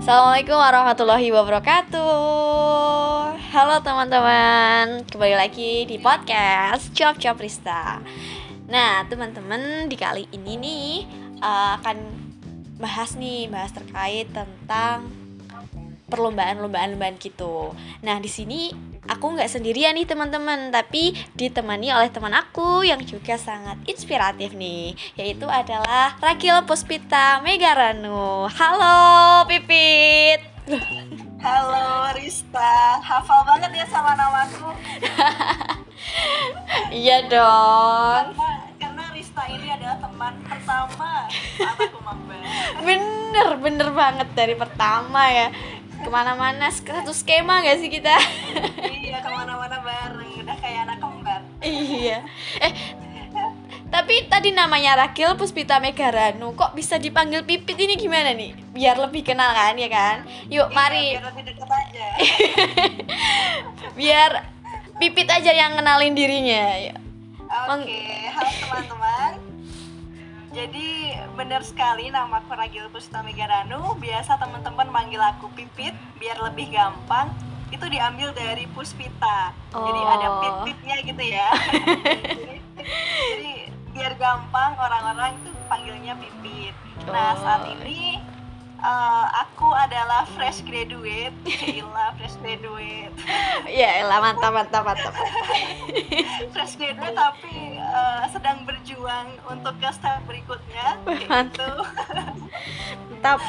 Assalamualaikum warahmatullahi wabarakatuh. Halo teman-teman. Kembali lagi di podcast Cop Cop Rista. Nah teman-teman di kali ini nih uh, Akan bahas nih Bahas terkait tentang Perlombaan-lombaan-lombaan gitu. Nah di sini aku nggak sendirian nih teman-teman. Tapi ditemani oleh teman aku yang juga sangat inspiratif nih yaitu adalah Rakil Puspita Megaranu. Halo Pipit. Halo Rista. Hafal banget ya sama namaku. Iya dong. Karena, karena Rista ini adalah teman pertama. Aku bener bener banget dari pertama ya ke mana-mana satu skema gak sih kita? Iya ke mana-mana bareng udah kayak anak kembar. Iya. Eh tapi tadi namanya Rakil Puspita Megaranu kok bisa dipanggil Pipit ini gimana nih? Biar lebih kenal kan ya kan? Yuk iya, mari. biar lebih dekat aja. Biar Pipit aja yang kenalin dirinya. Oke okay. halo teman-teman benar sekali nama aku Ragil Pustamegaranu. Biasa teman-teman manggil aku Pipit biar lebih gampang. Itu diambil dari Puspita. Oh. Jadi ada oh. pit-pitnya gitu ya. jadi, jadi biar gampang orang-orang itu panggilnya Pipit. Nah, saat ini uh, aku adalah fresh graduate Ila fresh graduate ya Ila mantap mantap mantap fresh graduate tapi uh, sedang berjuang untuk ke step berikutnya mantap mantap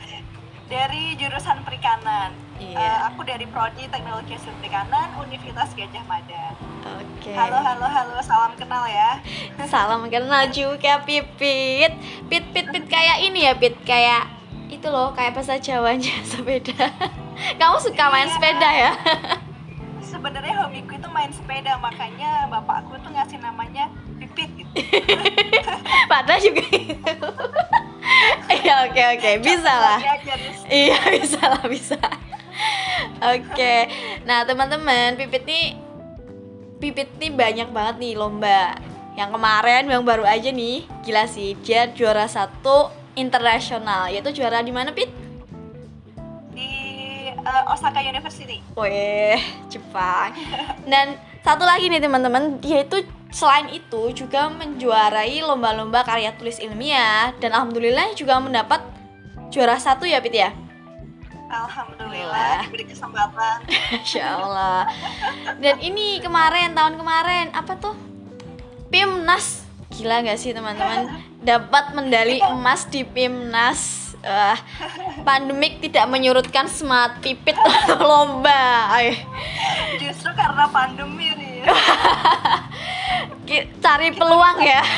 dari jurusan perikanan iya. uh, aku dari prodi teknologi hasil perikanan Universitas Gajah Mada Oke. Okay. Halo halo halo, salam kenal ya. Salam kenal juga Pipit. Pit pit pit kayak ini ya Pit kayak itu loh kayak bahasa Jawanya sepeda. Kamu suka main iya. sepeda ya? Sebenarnya hobiku itu main sepeda, makanya bapakku tuh ngasih namanya Pipit gitu. Padahal juga. Iya oke oke bisa lah. Iya bisa lah bisa. Oke, nah teman-teman Pipit nih Pipit nih banyak banget nih lomba. Yang kemarin yang baru aja nih, gila sih dia juara satu internasional yaitu juara di mana Pit? Uh, Osaka University. Wih, Jepang. Dan satu lagi nih teman-teman, dia itu selain itu juga menjuarai lomba-lomba karya tulis ilmiah dan alhamdulillah juga mendapat juara satu ya Pit ya. Alhamdulillah diberi kesempatan. Insya Allah. Dan ini kemarin tahun kemarin apa tuh? Pimnas gila gak sih teman-teman dapat medali emas di Pimnas uh, pandemik tidak menyurutkan semangat pipit lomba. Ay. justru karena pandemi nih cari peluang ya.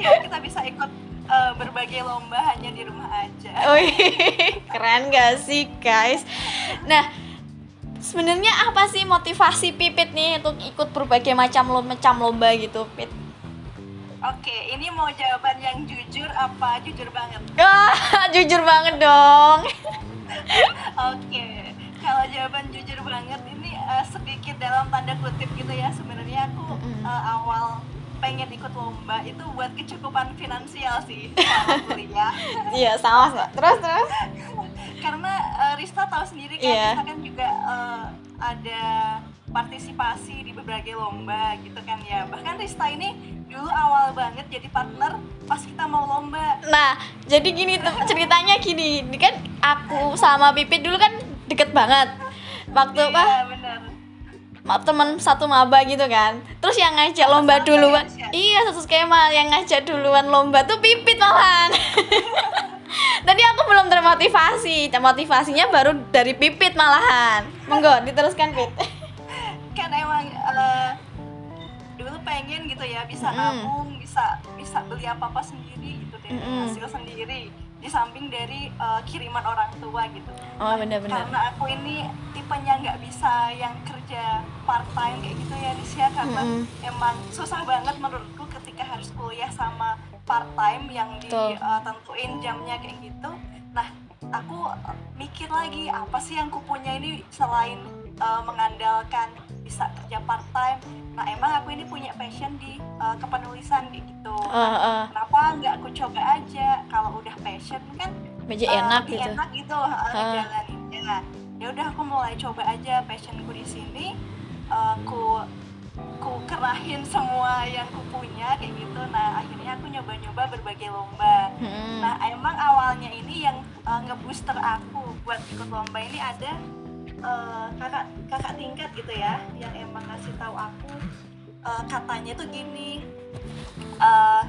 Ya kita bisa ikut uh, berbagai lomba hanya di rumah aja. Keren gak sih guys? Nah sebenarnya apa sih motivasi pipit nih untuk ikut berbagai macam lomba macam lomba gitu pit Oke, ini mau jawaban yang jujur apa jujur banget? Ah, jujur banget dong. Oke, kalau jawaban jujur banget ini uh, sedikit dalam tanda kutip gitu ya. Sebenarnya aku uh, awal pengen ikut lomba itu buat kecukupan finansial sih kalau kuliah. Iya, sama, sama. Terus terus. Karena uh, Rista tahu sendiri kan, yeah. Rista kan juga uh, ada partisipasi di berbagai lomba gitu kan ya. Bahkan Rista ini dulu awal banget jadi partner pas kita mau lomba. Nah jadi gini tuh ceritanya gini. Ini kan aku sama Pipit dulu kan deket banget. Waktu iya, apa? bener. teman satu maba gitu kan. Terus yang ngajak lomba duluan. ya? iya satu skema. Yang ngajak duluan lomba tuh Pipit malahan. Tadi aku belum termotivasi. Motivasinya baru dari Pipit malahan. Monggo diteruskan Pit. Kan emang uh, pengen gitu ya bisa mm. nabung bisa bisa beli apa apa sendiri gitu deh mm. hasil sendiri di samping dari uh, kiriman orang tua gitu oh benar-benar karena aku ini tipenya nggak bisa yang kerja part time kayak gitu ya Risya karena mm. emang susah banget menurutku ketika harus kuliah sama part time yang ditentuin uh, jamnya kayak gitu nah aku mikir lagi apa sih yang kupunya ini selain uh, mengandalkan bisa kerja part time nah emang aku ini punya passion di uh, kepenulisan gitu uh, uh. kenapa nggak aku coba aja kalau udah passion kan Jadi uh, enak lebih gitu. enak gitu uh, ngejalaninnya. Ya udah aku mulai coba aja passionku di sini. Uh, ku ku kerahin semua yang ku punya kayak gitu. Nah akhirnya aku nyoba-nyoba berbagai lomba. Mm-mm. Nah emang awalnya ini yang uh, ngebooster aku buat ikut lomba ini ada uh, kakak kakak tingkat gitu ya yang emang ngasih tahu aku uh, katanya tuh gini uh,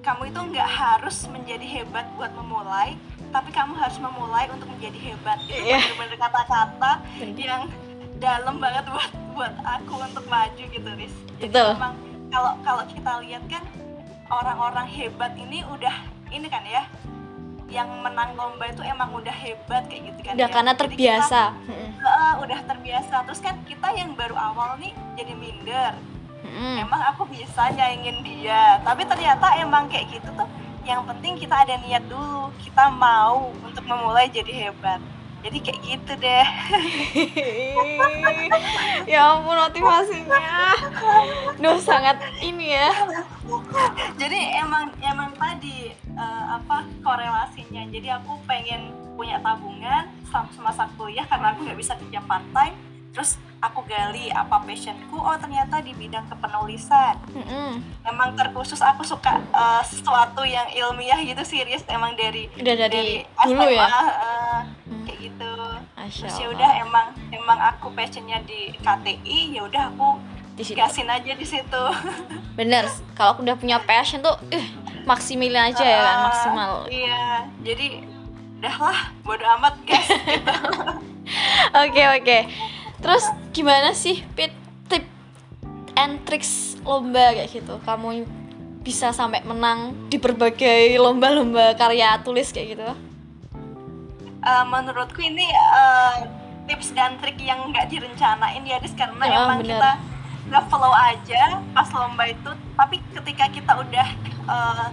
kamu itu nggak harus menjadi hebat buat memulai tapi kamu harus memulai untuk menjadi hebat itu Iya. bener-bener kata-kata Bener. yang dalam banget buat buat aku untuk maju gitu Riz jadi Betul. emang kalau kalau kita lihat kan orang-orang hebat ini udah ini kan ya yang menang lomba itu emang udah hebat kayak gitu kan Udah ya. karena Jadi kita- terbiasa. Mm-mm. Heeh, udah terbiasa terus kan kita yang baru awal nih jadi minder Mm-mm. emang aku bisa nyaingin dia tapi ternyata emang kayak gitu tuh yang penting kita ada niat dulu kita mau untuk memulai jadi hebat jadi kayak gitu deh ya ampun motivasinya. Duh sangat ini ya. jadi emang emang tadi eh, apa korelasinya jadi aku pengen punya tabungan sam- semasa kuliah karena aku nggak bisa kerja part time terus aku gali apa passionku oh ternyata di bidang kepenulisan Mm-mm. emang terkhusus aku suka eh, sesuatu yang ilmiah gitu serius emang dari Udah dari, dari dulu ya. SMA, eh, Hmm. kayak gitu terus ya udah emang emang aku passionnya di KTI ya udah aku di situ. gasin aja di situ Bener. Kalau aku udah punya passion tuh, eh, maksimalin aja ya kan, Ah, maksimal. iya jadi udahlah bodo amat guys gitu. Oke oke. Terus gimana sih Pit tip and tricks lomba kayak gitu? Kamu bisa sampai menang di berbagai lomba-lomba karya tulis kayak gitu? Eh, menurutku ini eh, tips dan trik yang nggak direncanain ya Dis karena Ya, emang bener. kita nggak flow aja pas lomba itu. Tapi ketika kita udah eh,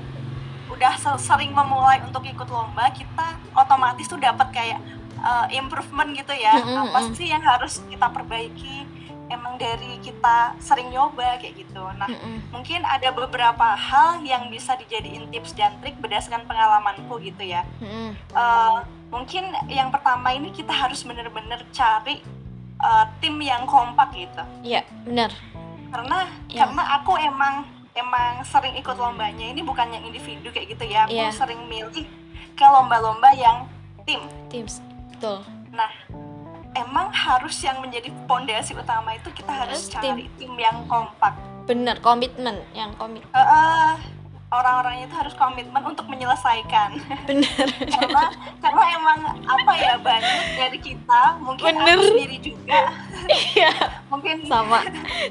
udah se- sering memulai untuk ikut lomba kita otomatis tuh dapat kayak eh, improvement gitu ya. Mm-mm, apa mm. sih yang harus kita perbaiki? Emang dari kita sering nyoba kayak gitu. Nah mungkin ada beberapa hal yang bisa dijadiin tips dan trik berdasarkan pengalamanku gitu ya. Eh, mungkin yang pertama ini kita harus bener-bener cari eh, tim yang kompak gitu Iya benar. karena Yang- karena aku emang emang sering ikut lombanya ini bukan yang individu kayak gitu ya aku Iya. sering milih ke lomba-lomba yang tim Teams. Betul. nah emang harus yang menjadi pondasi utama itu kita harus Harus tim. cari tim yang kompak Bener. Komitmen yang komit. Eh, eh, orang-orang itu harus komitmen untuk menyelesaikan Bener. karena karena emang apa ya banyak dari kita mungkin Bener. aku sendiri juga Iya. mungkin Sama.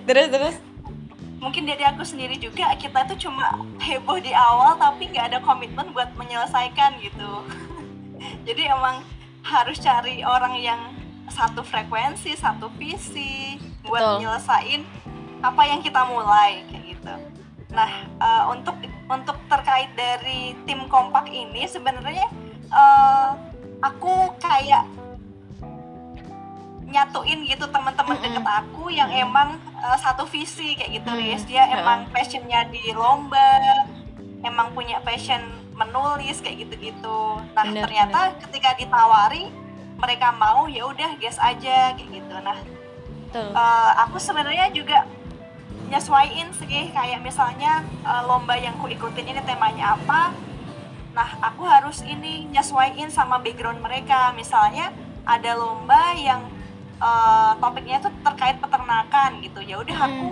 Terus terus. mungkin dari aku sendiri juga kita itu cuma heboh di awal tapi nggak ada komitmen buat menyelesaikan gitu jadi emang harus cari orang yang satu frekuensi satu visi buat Betul. nyelesain apa yang kita mulai kayak gitu nah eh, untuk untuk terkait dari tim kompak ini sebenarnya eh, aku kayak nyatuin gitu teman-teman Mm-mm. deket aku yang emang eh, satu visi kayak gitu Mm, Riz. Dia heeh. emang passionnya di lomba emang punya passion menulis kayak gitu-gitu. Nah Bener, ternyata ketika ditawari mereka mau ya udah guess aja kayak gitu. Nah eh, aku sebenarnya juga nyesuaiin sih kayak misalnya eh, lomba yang ku ikutin ini temanya apa. Nah aku harus ini nyesuaiin sama background mereka. Misalnya ada lomba yang eh, topiknya itu terkait peternakan gitu. Ya udah Hmm. aku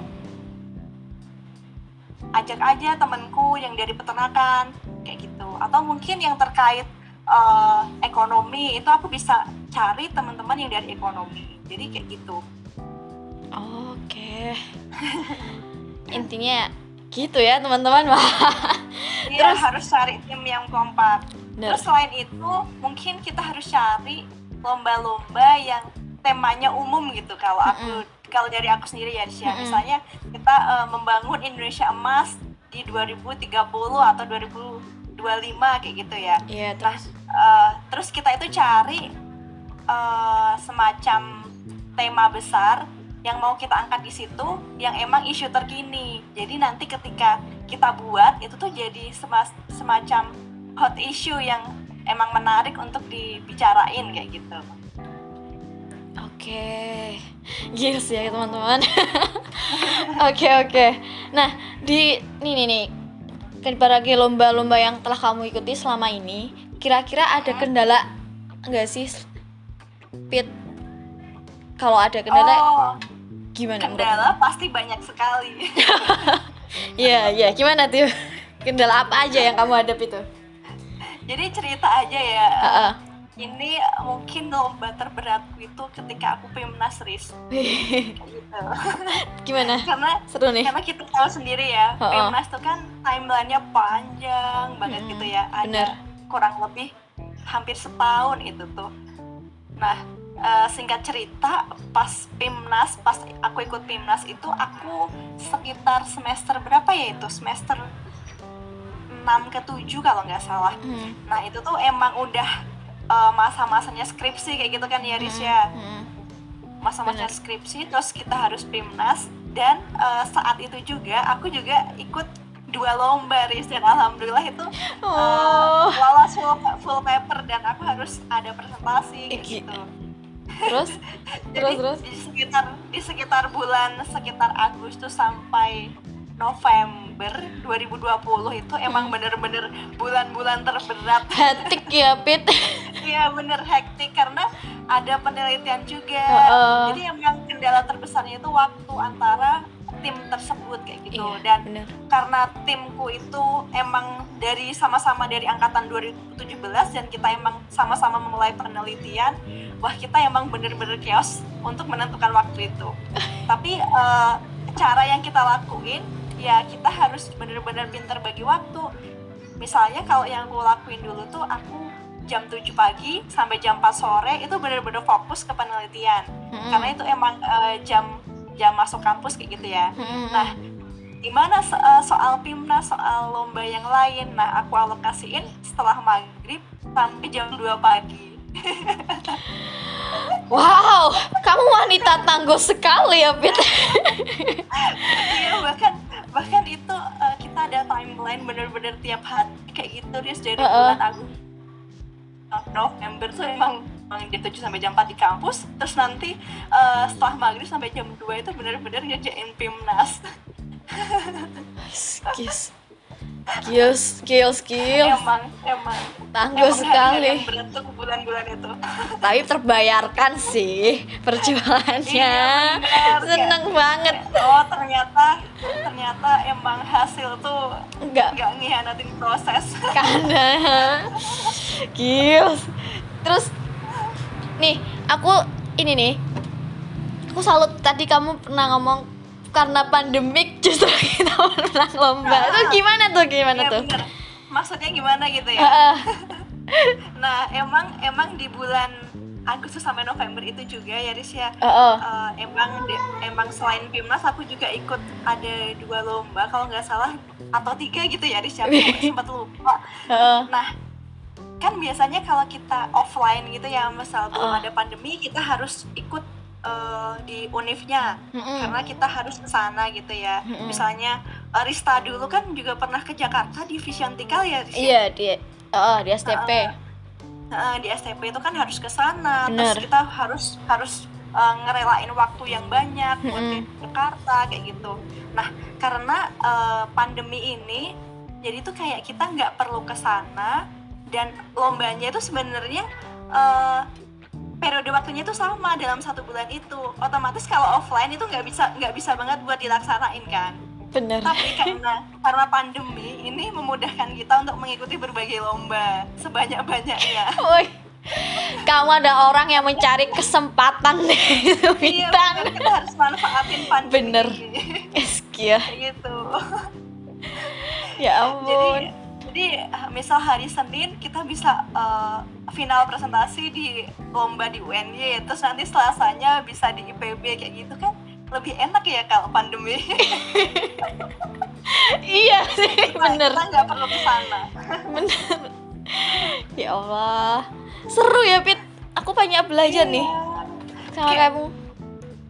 ajak aja temenku yang dari peternakan kayak gitu. Atau mungkin yang terkait eh, ekonomi itu aku bisa cari teman-teman yang dari ekonomi. Jadi kayak gitu Oke. Intinya gitu ya teman-teman. Wah. Iya Terus- harus cari tim yang kompak. Bener. Terus selain itu mungkin kita harus cari lomba-lomba yang temanya umum gitu. Kalau aku kalau dari aku sendiri ya, Disya. Mm-mm. misalnya kita eh, membangun Indonesia emas di 2030 atau 2025 kayak gitu ya. Iya Nah, terus. eh, terus kita itu cari eh, semacam tema besar yang mau kita angkat di situ yang emang isu terkini. Jadi nanti ketika kita buat itu tuh jadi sema- semacam hot issue yang emang menarik untuk dibicarain kayak gitu Oke, yes ya teman-teman. Oke oke. Nah di nih nih nih kan berbagai lomba-lomba yang telah kamu ikuti selama ini, kira-kira ada kendala nggak sih, Pit? Kalau ada kendala, oh gimana? kendala pasti banyak sekali Iya iya, gimana tuh? Kendala apa aja yang kamu hadapi tuh? jadi cerita aja ya Heeh. ini mungkin lomba terberatku itu ketika aku pimnas ris gitu gimana? karena Seru nih. karena kita tahu sendiri ya Oh, oh. pimnas tuh kan timelinenya panjang banget Mm-mm, gitu ya ada bener. kurang lebih hampir setahun itu tuh nah eh, singkat cerita pas pimnas pas aku ikut pimnas itu aku sekitar semester berapa ya itu semester 6 ke 7 kalau nggak salah Hmm. nah itu tuh emang udah eh, masa-masanya skripsi kayak gitu kan ya Riz ya Hmm. masa-masa Bener. skripsi terus kita harus pimnas dan eh, saat itu juga aku juga ikut dua lomba Riz dan alhamdulillah itu eh, Oh. lolos full, full paper dan aku harus ada presentasi gitu Terus? Terus terus? di sekitar di sekitar bulan sekitar Agustus sampai November 2020 itu emang Hmm. bener-bener bulan-bulan terberat Hektik ya, Pit. Iya bener hektik karena ada penelitian juga. Heeh. Jadi emang kendala terbesarnya itu waktu antara tim tersebut kayak gitu. Iya, Dan bener. karena timku itu emang dari sama-sama dari angkatan 2017 dan kita emang sama-sama memulai penelitian, wah kita emang bener-bener chaos untuk menentukan waktu itu. Tapi eh, cara yang kita lakuin ya kita harus bener-bener pinter bagi waktu. Misalnya kalau yang aku lakuin dulu tuh aku jam 7 pagi sampai jam 4 sore itu bener-bener fokus ke penelitian. Mm-mm. Karena itu emang eh, jam jam masuk kampus kayak gitu ya. Mm-mm. Nah, gimana so- eh, soal PIMNAS, soal lomba yang lain? Nah, aku alokasiin setelah maghrib sampai jam 2 pagi. Wow, kamu wanita tangguh sekali ya, Pit. Iya, bahkan bahkan itu eh, kita ada timeline bener-bener tiap hari kayak gitu, Riz, dari Heeh. bulan Agustus November tuh emang dari 7 sampai jam 4 di kampus, terus nanti eh, setelah maghrib sampai jam 2 itu bener-bener ngerjain PIMNAS. Skills. Skills, skills, skills. emang, emang. Tangguh emang sekali. yang berat tuh bulan-bulan itu. Tapi terbayarkan sih perjuangannya. Iya, bener. Seneng banget. Oh ternyata ternyata emang hasil tuh Enggak nggak ngianatin proses. karena skills. Terus nih, aku ini nih. Aku salut tadi kamu pernah ngomong karena pandemik justru kita menang lomba. Itu gimana tuh? Gimana Iya tuh? bener. Maksudnya gimana gitu ya? Nah emang emang di bulan Agustus sampai November itu juga ya Riz ya. Heeh. Eh, emang de- emang selain Pimnas aku juga ikut ada dua lomba kalau nggak salah atau tiga gitu ya Riz ya. Aku sempat lupa. Heeh. Nah, kan biasanya kalau kita offline gitu ya, misal belum Ah. ada pandemi, kita harus ikut eh, di unifnya Mm-mm. karena kita harus ke sana gitu ya. Mm-mm. Misalnya eh, Rista dulu kan juga pernah ke Jakarta di Visiontikal ya, ya? Iya, di oh, di STP. Nah, di STP itu kan harus ke sana, terus kita harus harus eh, ngerelain waktu yang banyak buat Mm-mm. ke Jakarta kayak gitu. Nah, karena eh, pandemi ini, jadi tuh kayak kita nggak perlu ke sana dan lombanya itu sebenarnya eh, periode waktunya itu sama dalam satu bulan itu. Otomatis kalau offline itu nggak bisa nggak bisa banget buat dilaksanain kan. Bener. Tapi karena karena pandemi ini memudahkan kita untuk mengikuti berbagai lomba sebanyak-banyaknya. Woi. Kamu ada orang yang mencari kesempatan nih, Iya, bintang. kita harus manfaatin pandemi Bener. Eskia. gitu. Ya ampun. jadi eh, misal hari Senin kita bisa eh, final presentasi di lomba di UNY, terus nanti Selasanya bisa di IPB kayak gitu kan lebih enak ya kalau pandemi. iya sih, bener. Kita nggak perlu ke sana. Bener. Ya Allah. Seru ya, Pit. Aku banyak belajar nih Iya. sama Kayak- kamu.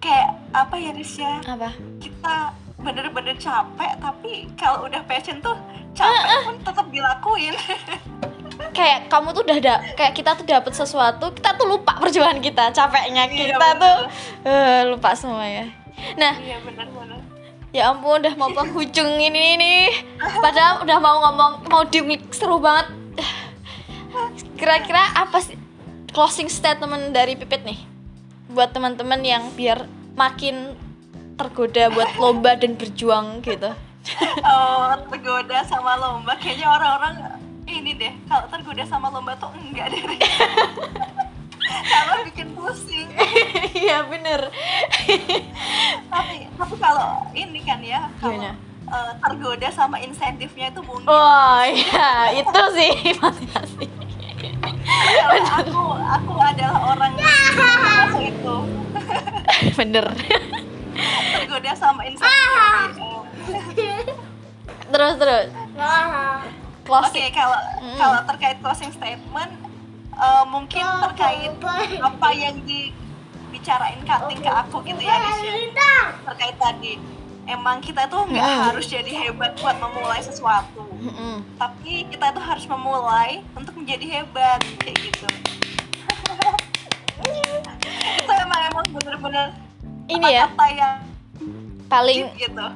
Kayak apa ya Risya? Apa? kita bener-bener capek tapi kalau udah passion tuh capek pun tetap dilakuin. Kayak kamu tuh udah ada kayak kita tuh dapat sesuatu kita tuh lupa perjuangan kita capeknya Iya, kita bener. tuh. Eh, lupa semua ya. Nah iya benar-benar ya ampun udah mau penghujung ini nih padahal udah mau ngomong mau di seru banget. Kira-kira apa sih closing statement dari Pipit nih? Buat teman-teman yang biar makin tergoda buat lomba dan berjuang gitu. Oh tergoda sama lomba. Kayaknya orang-orang ini deh kalau tergoda sama lomba tuh enggak deh. Kalau bikin pusing. Iya bener. Tapi tapi kalau ini kan ya kalau eh, tergoda sama insentifnya itu mungkin. Oh iya itu sih motivasi kalau aku aku adalah orang yang itu. Bener tergoda sama insentifnya terus terus Oke, closing kalau Mm. kalau terkait closing statement, eh, mungkin terkait apa yang dibicarain cutting ke aku gitu ya, Riz, ya. terkait tadi. Emang kita tuh nggak Mm. harus jadi hebat buat memulai sesuatu, Mm-mm. tapi kita tuh harus memulai untuk menjadi hebat kayak gitu. itu emang emang bener-bener ini ya. Yang paling gitu.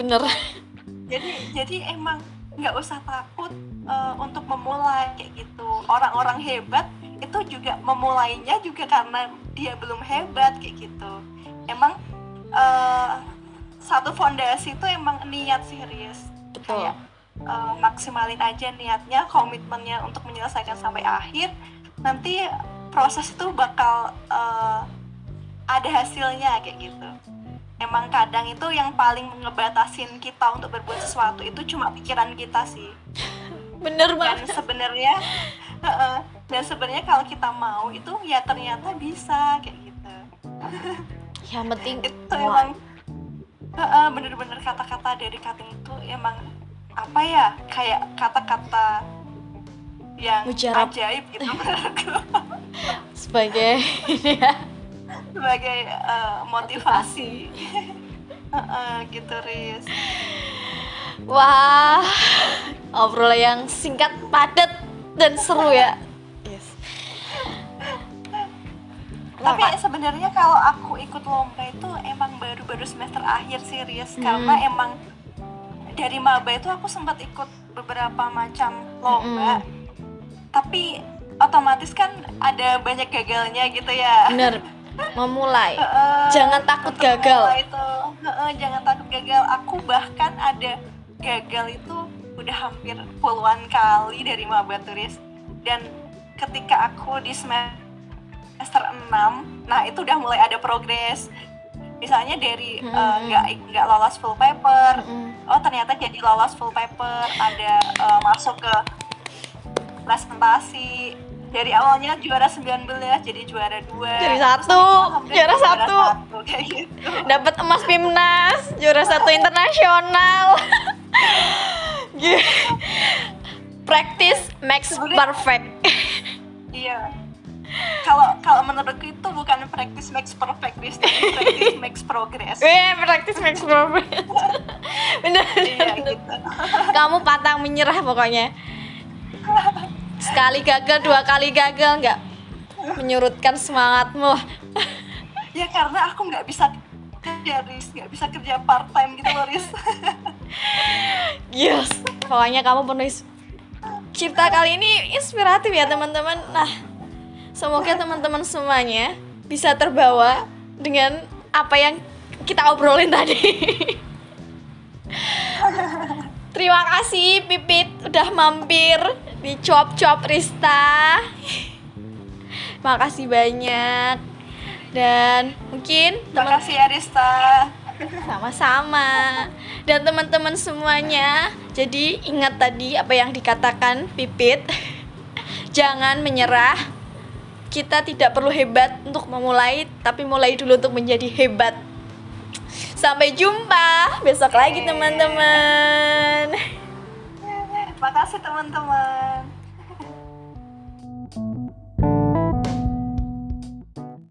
bener. Jadi jadi emang nggak usah takut eh, untuk memulai kayak gitu. Orang-orang hebat itu juga memulainya juga karena dia belum hebat kayak gitu. Emang eh, satu fondasi itu emang niat serius. Betul. Kayak eh, maksimalin aja niatnya komitmennya untuk menyelesaikan sampai akhir. Nanti proses itu bakal eh, ada hasilnya kayak gitu. Emang kadang itu yang paling ngebatasin kita untuk berbuat sesuatu itu cuma pikiran kita sih. Bener dan banget. sebenarnya heeh, dan sebenarnya kalau kita mau itu ya ternyata bisa kayak gitu. Yang penting itu emang bener-bener kata-kata dari cutting itu emang apa ya kayak kata-kata yang Mujarab. ajaib gitu menurutku. Sebagai ini ya sebagai eh, motivasi. Heeh, gitu Riz. Wah obrolan yang singkat padat dan seru ya. Yes. Tapi Wah, sebenarnya kalau aku ikut lomba itu emang baru-baru semester akhir sih Riz. Hmm. karena emang dari maba itu aku sempat ikut beberapa macam lomba. Tapi otomatis kan ada banyak gagalnya gitu ya. Bener memulai. Jangan takut gagal. itu. Jangan takut gagal. Aku bahkan ada gagal itu udah hampir puluhan kali dari maba turis dan ketika aku di semester 6 nah itu udah mulai ada progres. Misalnya dari Hmm, eh, hmm. nggak nggak lolos full paper. Mm-mm. oh ternyata jadi lolos full paper. Ada eh, masuk ke presentasi dari awalnya juara 19 jadi juara 2 Jadi satu, juara satu. kayak gitu. Dapat emas Pimnas juara satu internasional. Practice makes perfect. Iya. Kalau kalau menurutku itu bukan practice makes perfect tapi practice makes progress. Eh practice makes perfect bener, iya bener. gitu. Kamu pantang menyerah pokoknya sekali gagal dua kali gagal nggak menyurutkan semangatmu. Ya karena aku nggak bisa kerja Riz. Nggak bisa kerja part time gitu loh Riz. Yes. Pokoknya kamu penuh cerita kali ini inspiratif ya teman-teman. Nah semoga teman-teman semuanya bisa terbawa dengan apa yang kita obrolin tadi terima kasih Pipit udah mampir di Cuap Cuap Rista makasih banyak dan mungkin terima kasih ya Rista sama-sama. Dan teman-teman semuanya, jadi ingat tadi apa yang dikatakan Pipit. Jangan menyerah. Kita tidak perlu hebat untuk memulai, tapi mulai dulu untuk menjadi hebat. Sampai jumpa besok lagi teman-teman. terima kasih teman-teman